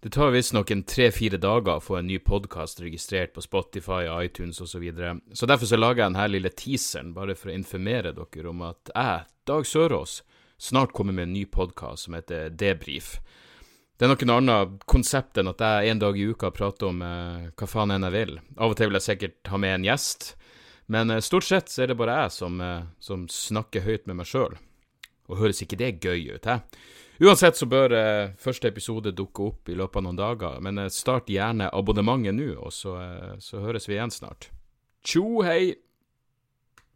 Det tar visstnok en tre-fire dager å få en ny podkast registrert på Spotify, iTunes osv., så, videre. så derfor så lager jeg denne lille teaseren bare for å informere dere om at jeg, Dag Sørås, snart kommer med en ny podkast som heter Debrif. Det er noe annet konsept enn at jeg en dag i uka prater om eh, hva faen enn jeg vil. Av og til vil jeg sikkert ha med en gjest, men eh, stort sett så er det bare jeg som, eh, som snakker høyt med meg sjøl. Og høres ikke det gøy ut, hæ? Uansett så bør eh, første episode dukke opp i løpet av noen dager, men eh, start gjerne abonnementet nå, og så, eh, så høres vi igjen snart. Tjo hei!